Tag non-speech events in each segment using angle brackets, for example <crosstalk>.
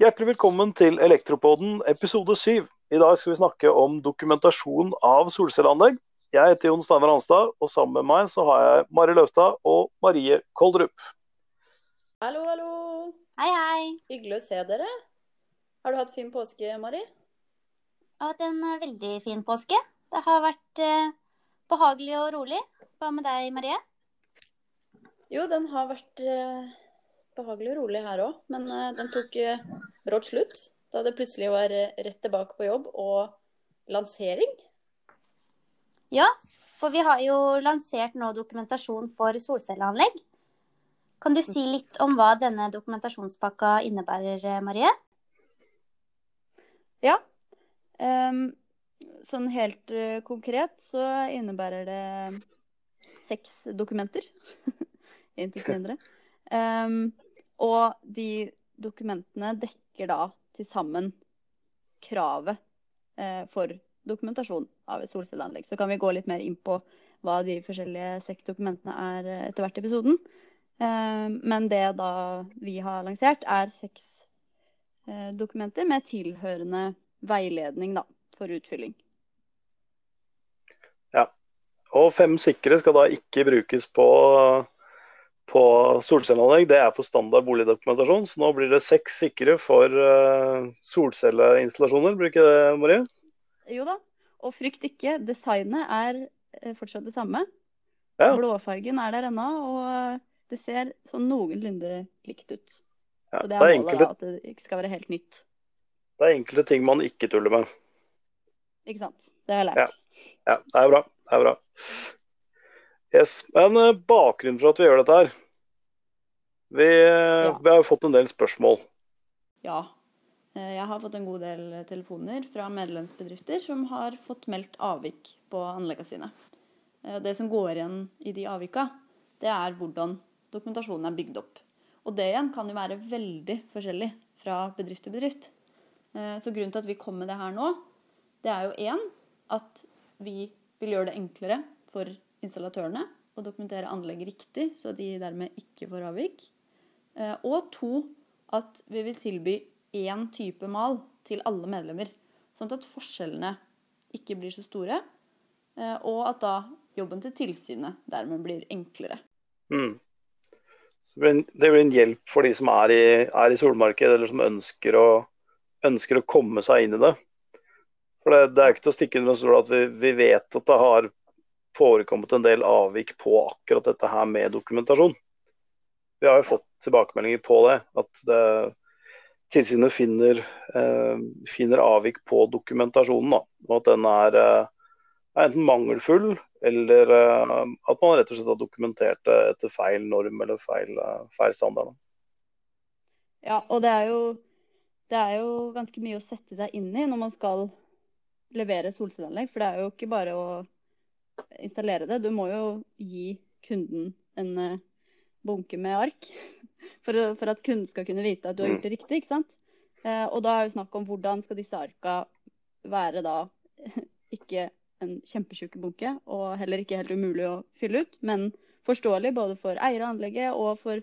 Hjertelig velkommen til Elektropoden episode 7. I dag skal vi snakke om dokumentasjon av solcelleanlegg. Jeg heter Jon Steinar Hanstad, og sammen med meg så har jeg Mari Løvstad og Marie Koldrup. Hallo, hallo. Hei, hei. Hyggelig å se dere. Har du hatt fin påske, Mari? Jeg har hatt en eh, veldig fin påske. Det har vært eh, behagelig og rolig. Hva med deg, Marie? Jo, den har vært eh, behagelig og rolig her òg, men eh, den tok eh, brått slutt da det plutselig var eh, rett tilbake på jobb og lansering. Ja, for vi har jo lansert nå dokumentasjon for solcelleanlegg. Kan du si litt om hva denne dokumentasjonspakka innebærer, Marie? Ja. Um, sånn helt konkret så innebærer det seks dokumenter. <laughs> Intet mindre. Ehm, og de dokumentene dekker da til sammen kravet eh, for dokumentasjon av et solcelleanlegg. Så kan vi gå litt mer inn på hva de forskjellige seks dokumentene er eh, etter hvert i episoden. Eh, men det da vi har lansert, er seks eh, dokumenter med tilhørende veiledning da, for utfylling. Ja. Og fem sikre skal da ikke brukes på, på solcelleanlegg. Det er for standard boligdokumentasjon. Så nå blir det seks sikre for uh, solcelleinstallasjoner. Blir ikke det, Marie? Jo da, og frykt ikke, designet er eh, fortsatt det samme. Ja. Blåfargen er der ennå, og det ser sånn noenlunde likt ut. Ja, Så det, det er er målet, enkelte, at det ikke skal være helt nytt. det er enkelte ting man ikke tuller med. Ikke sant? Det har jeg lært. Ja, det er bra. Det er bra. Yes. Men eh, bakgrunnen for at vi gjør dette her Vi, eh, Ja. vi har fått en del spørsmål. Ja. Eh, Jeg har fått en god del telefoner fra medlemsbedrifter som har fått meldt avvik på anleggene sine. Det som går igjen i de avvika, det er hvordan dokumentasjonen er bygd opp. Og det igjen kan jo være veldig forskjellig fra bedrift til bedrift. Så grunnen til at vi kom med det her nå, det er jo én at vi vil gjøre det enklere for installatørene å dokumentere anlegg riktig, så de dermed ikke får avvik. Eh, Og to, at vi vil tilby én type mal til alle medlemmer. Sånn at forskjellene ikke blir så store. eh, Og at da jobben til tilsynet dermed blir enklere. Mm. Det blir en hjelp for de som er i, er i solmarkedet, eller som ønsker å, ønsker å komme seg inn i det. For det, det er ikke til å stikke under en stol at vi, vi vet at det har forekommet en del avvik på akkurat dette her med dokumentasjon. Vi har jo fått tilbakemeldinger på det. At det, tilsynet finner, eh, finner avvik på dokumentasjonen. Da, og at den er, eh, er enten mangelfull, eller eh, at man rett og slett har dokumentert det etter feil norm eller feil, eh, feil standard. da. Ja, og det er, jo, det er jo ganske mye å sette seg inn i når man skal levere solcelleanlegg. For det er jo ikke bare å installere det. Du må jo gi kunden en eh, bunke med ark <laughs> for, for at kunden skal kunne vite at du har gjort det riktig. ikke sant? Eh, og da er jo snakk om hvordan skal disse arka være da <laughs> ikke en kjempetjukk bunke, og heller ikke helt umulig å fylle ut, men forståelig både for eier av anlegget og for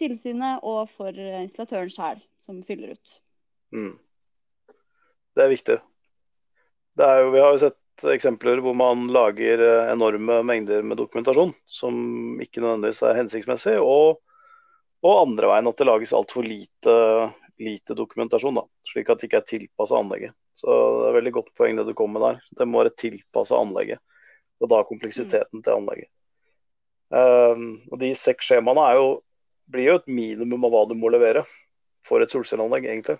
tilsynet og for eh, installatøren sjøl, som fyller ut. Mm. Det er viktig. Det er jo, vi har jo sett eksempler hvor man lager eh, enorme mengder med dokumentasjon som ikke nødvendigvis er hensiktsmessig, og, og andre veien at det lages altfor lite, lite dokumentasjon, da, slik at det ikke er tilpassa anlegget. Så det er veldig godt poeng det du kommer med der. Det må være tilpassa anlegget, og da kompleksiteten til anlegget. Um, og De seks skjemaene er jo, blir jo et minimum av hva du må levere for et solcelleanlegg, egentlig.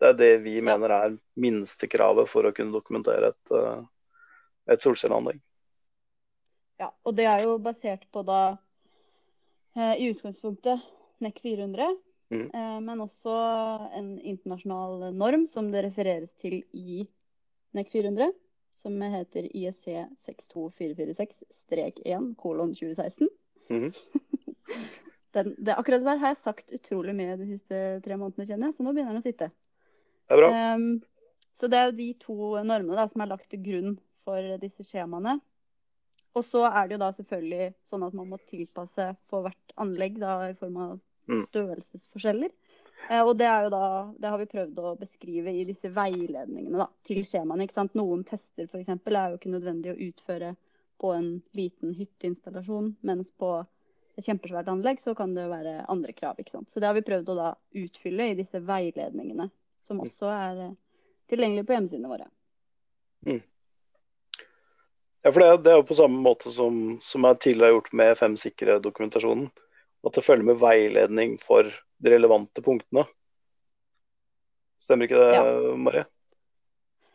Det er det vi mener er minstekravet for å kunne dokumentere et, eh, et solcelleanlegg. Ja, og det er jo basert på da eh, i utgangspunktet NEC 400, Mhm. eh, men også en internasjonal norm som det refereres til i NEC 400, som heter ISC 62446-1 kolon 2016. Mm. <laughs> Den, det, akkurat det der har jeg sagt utrolig mye de siste tre månedene, kjenner jeg, så nå begynner den å sitte. Det er bra. Ehm, så det er jo de to normene da, som er lagt til grunn for disse skjemaene. Og så er det jo da selvfølgelig sånn at man må tilpasse for hvert anlegg da, i form av Mm. størrelsesforskjeller. Eh, og det, er jo da, det har vi prøvd å beskrive i disse veiledningene da, til skjemaene. ikke sant? Noen tester for eksempel, er jo ikke nødvendig å utføre på en liten hytteinstallasjon, mens på et kjempesvært anlegg så kan det være andre krav. ikke sant? Så det har vi prøvd å da utfylle i disse veiledningene, som også er eh, tilgjengelige på hjemmesidene våre. Ja, for det, det er jo på samme måte som, som jeg tidligere har gjort med Fem sikre-dokumentasjonen. At det følger med veiledning for de relevante punktene. Stemmer ikke det, Ja. Marie?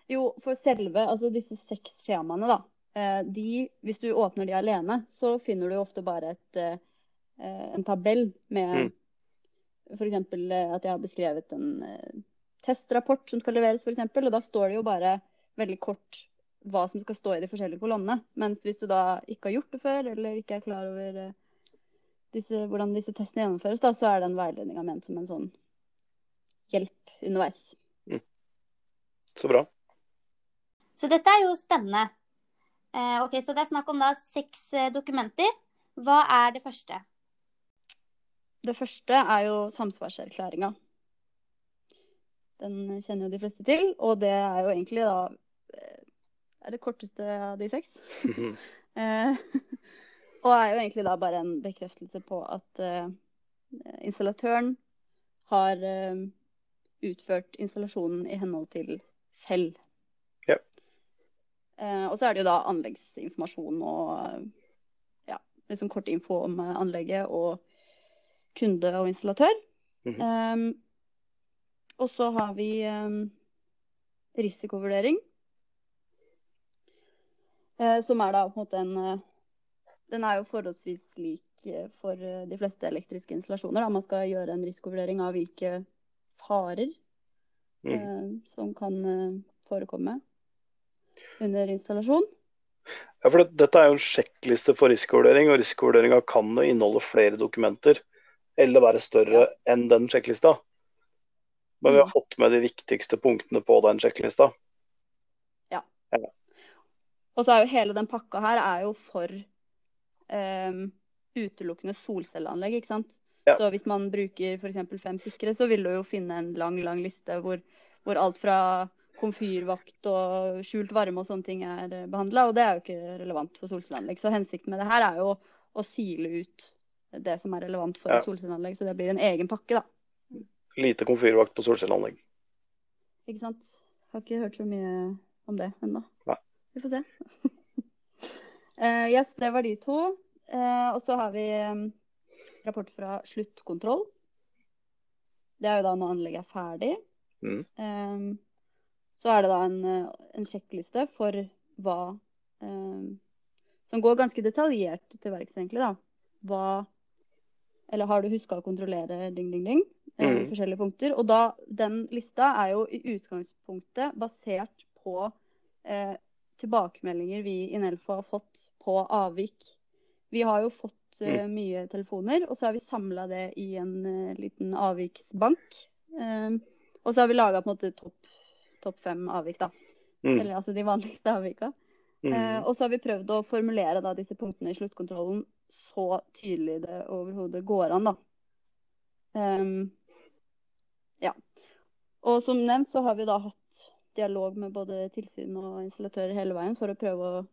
Jo, for selve, altså disse seks skjemaene, da. eh, De, hvis du åpner de alene, så finner du ofte bare et, eh, en tabell med Mm. f.eks. at jeg har beskrevet en eh, testrapport som skal leveres, f.eks. Og da står det jo bare veldig kort hva som skal stå i de forskjellige kolonnene. Mens hvis du da ikke har gjort det før, eller ikke er klar over eh, disse, hvordan disse testene gjennomføres, da, så er den veiledninga ment som en sånn hjelp underveis. Så bra. Så dette er jo spennende. Eh, ok, Så det er snakk om da seks eh, dokumenter. Hva er det første? Det første er jo samsvarserklæringa. Den kjenner jo de fleste til, og det er jo egentlig da er det korteste av de seks. <laughs> Eh, <laughs> og er jo egentlig da bare en bekreftelse på at eh, installatøren har eh, utført installasjonen i henhold til Fell. Ja. Eh, og så er det jo da anleggsinformasjon og ja, liksom kort info om eh, anlegget og kunde og installatør. Mhm. Eh, og så har vi risikovurdering. Eh, som er da på en måte en eh, Den er jo forholdsvis lik eh, for de fleste elektriske installasjoner. Da. Man skal gjøre en risikovurdering av hvilke farer Mm. eh, som kan forekomme under installasjon. Ja, for det, Dette er jo en sjekkliste for risikovurdering, og risikovurderinga kan jo inneholde flere dokumenter eller være større enn den sjekklista. Men vi har Mm. fått med de viktigste punktene på den sjekklista. Og så er jo hele den pakka her er jo for um, utelukkende solcelleanlegg, ikke sant. Ja. Så hvis man bruker f.eks. Fem sikre, så vil du jo finne en lang, lang liste hvor, hvor alt fra komfyrvakt og skjult varme og sånne ting er behandla, og det er jo ikke relevant for solcelleanlegg. Så hensikten med det her er jo å sile ut det som er relevant for Ja. solcelleanlegg, så det blir en egen pakke, da. Lite komfyrvakt på solcelleanlegg. Ikke sant? Jeg Har ikke hørt så mye om det ennå. Nei. Vi får se. uh, <laughs> yes, det var de to. Uh, og så har vi um, rapport fra sluttkontroll. Det er jo da når anlegget er ferdig. Mm. Um, så er det da en, eh, en sjekkliste for hva um, Som går ganske detaljert til verks, egentlig, da. Hva Eller har du huska å kontrollere ding, ding, ding? Mm. Forskjellige punkter. Og da, den lista er jo i utgangspunktet basert på eh, tilbakemeldinger vi i Nelfo har fått på avvik. Vi har jo fått uh, mye telefoner, og så har vi samla det i en uh, liten avviksbank. Um, og så har vi laga topp topp fem avvik, da. Mm. Eller altså de vanligste avvika. Mm. Uh, og så har vi prøvd å formulere da, disse punktene i sluttkontrollen så tydelig det overhodet går an, da. Um, ja. Og som nevnt så har vi da hatt dialog med både tilsyn og installatører hele veien for å prøve å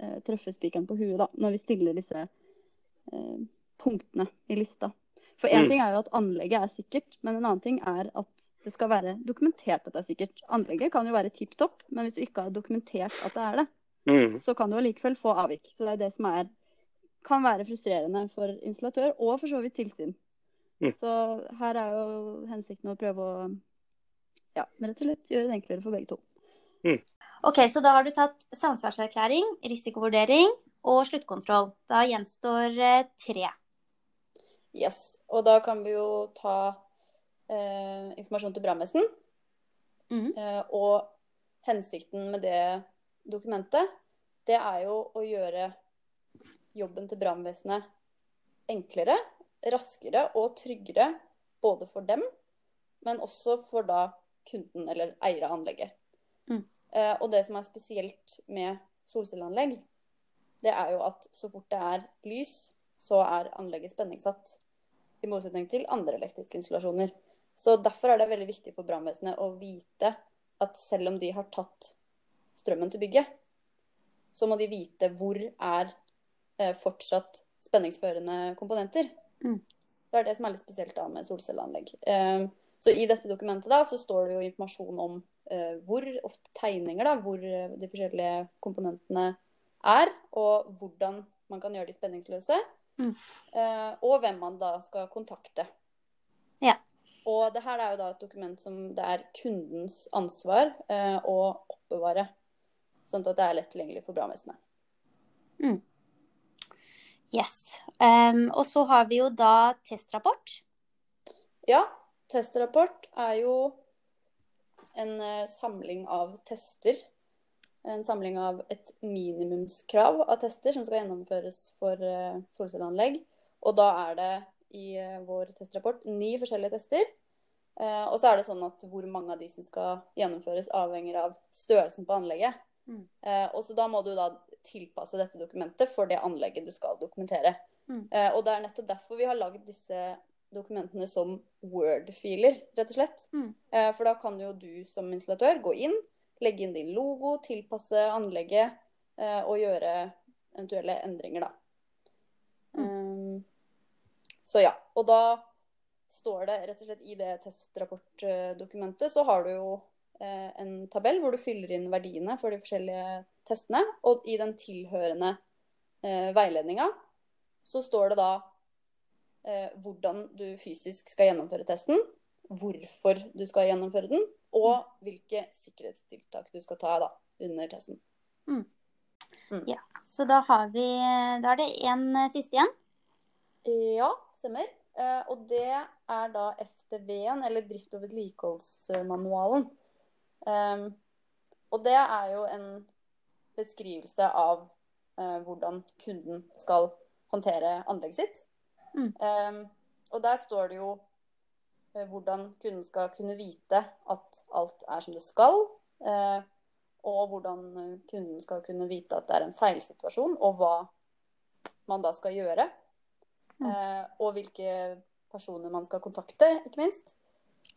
eh, treffe spikeren på huet da, når vi stiller disse eh, punktene i lista. For én Mm. ting er jo at anlegget er sikkert, men en annen ting er at det skal være dokumentert at det er sikkert. Anlegget kan jo være tipp topp, men hvis du ikke har dokumentert at det er det, Mm. så kan du allikevel få avvik. Så det er det som er, kan være frustrerende for installatør, og for så vidt tilsyn. Mm. Så her er jo hensikten å prøve å ja, rett og slett gjøre det enklere for begge to. Ok, så da har du tatt samsvarserklæring, risikovurdering og sluttkontroll. Da gjenstår eh, tre. Yes. Og da kan vi jo ta eh, informasjon til brannvesen. Mm. Eh, og hensikten med det dokumentet, det er jo å gjøre jobben til brannvesenet enklere, raskere og tryggere. Både for dem, men også for da kunden eller eier av anlegget. Mm. Eh, og det som er spesielt med solcelleanlegg, det er jo at så fort det er lys, så er anlegget spenningssatt. I motsetning til andre elektriske installasjoner. Så derfor er det veldig viktig for brannvesenet å vite at selv om de har tatt strømmen til bygget, så må de vite hvor er eh, fortsatt spenningsførende komponenter. Mm. Det er det som er litt spesielt da med solcelleanlegg. Eh, så i dette dokumentet da, så står det jo informasjon om eh, hvor, ofte tegninger da, hvor eh, de forskjellige komponentene er, og hvordan man kan gjøre de spenningsløse. Mm. Eh, og hvem man da skal kontakte. Ja. Og det her er jo da et dokument som det er kundens ansvar eh, å oppbevare. Sånn at det er lett tilgjengelig for brannvesenet. Yes. Um, og så har vi jo da testrapport. Ja, testrapport er jo en eh, samling av tester. En samling av et minimumskrav av tester som skal gjennomføres for eh, solcelleanlegg. Og da er det i eh, vår testrapport ni forskjellige tester. Og så er det sånn at hvor mange av de som skal gjennomføres, avhenger av størrelsen på anlegget. Mm. Og så da må du da tilpasse dette dokumentet for det anlegget du skal dokumentere. Mm. Og det er nettopp derfor vi har lagd disse dokumentene som Word-filer, rett og slett. Mm. Eh, for da kan jo du som installatør gå inn, legge inn din logo, tilpasse anlegget eh, og gjøre eventuelle endringer, da. Mm. så ja. Og da står det rett og slett i det testrapportdokumentet, så har du jo eh, en tabell hvor du fyller inn verdiene for de forskjellige testene. Og i den tilhørende eh, veiledninga så står det da eh, hvordan du fysisk skal gjennomføre testen, hvorfor du skal gjennomføre den, og hvilke sikkerhetstiltak du skal ta da, under testen. Så da har vi Da er det én siste igjen. Ja, stemmer. Eh, og det er da FTV-en, eller drift- og vedlikeholdsmanualen. Um, og det er jo en beskrivelse av eh, hvordan kunden skal håndtere anlegget sitt. Mm. Um, og der står det jo uh, hvordan kunden skal kunne vite at alt er som det skal. Uh, og hvordan eh, kunden skal kunne vite at det er en feilsituasjon, og hva man da skal gjøre. Mm. Uh, og hvilke personer man skal kontakte, ikke minst.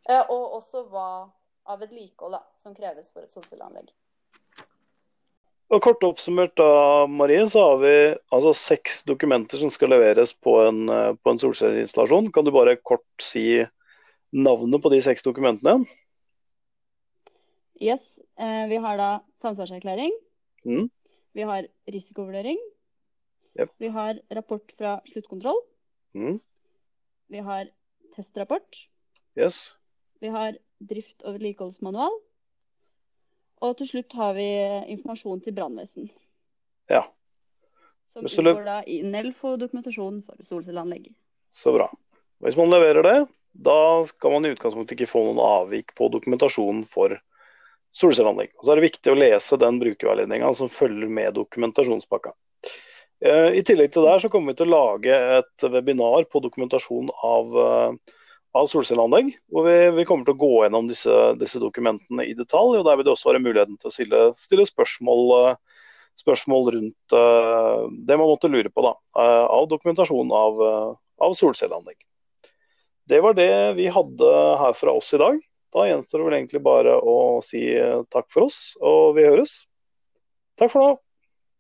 Og også hva av vedlikehold da, som kreves for et solcelleanlegg. Og Kort oppsummert da, Marie, så har vi altså seks dokumenter som skal leveres på en, eh, på en solcelleinstallasjon. Kan du bare kort si navnet på de seks dokumentene? Yes. Eh, vi har da samsvarserklæring. Mm. Vi har risikovurdering. Yep. Vi har rapport fra sluttkontroll. Mm. Vi har testrapport. Yes. Vi har drift- og vedlikeholdsmanual. Og til slutt har vi informasjon til brannvesen. Ja. Som inngår da i NELFO dokumentasjon for solcelleanlegg. Så bra. Hvis man leverer det, da skal man i utgangspunktet ikke få noen avvik på dokumentasjonen for solcelleanlegg. Og så er det viktig å lese den brukerveiledninga som følger med dokumentasjonspakka. Eh, I tillegg til det så kommer vi til å lage et webinar på dokumentasjon av, eh, av solcelleanlegg. Hvor vi, vi kommer til å gå gjennom disse, disse dokumentene i detalj. og Der vil det også være muligheten til å stille, stille spørsmål, eh, spørsmål rundt eh, det man måtte lure på da, eh, av dokumentasjon av, av solcelleanlegg. Det var det vi hadde her fra oss i dag. Da gjenstår det vel egentlig bare å si takk for oss, og vi høres. Takk for nå.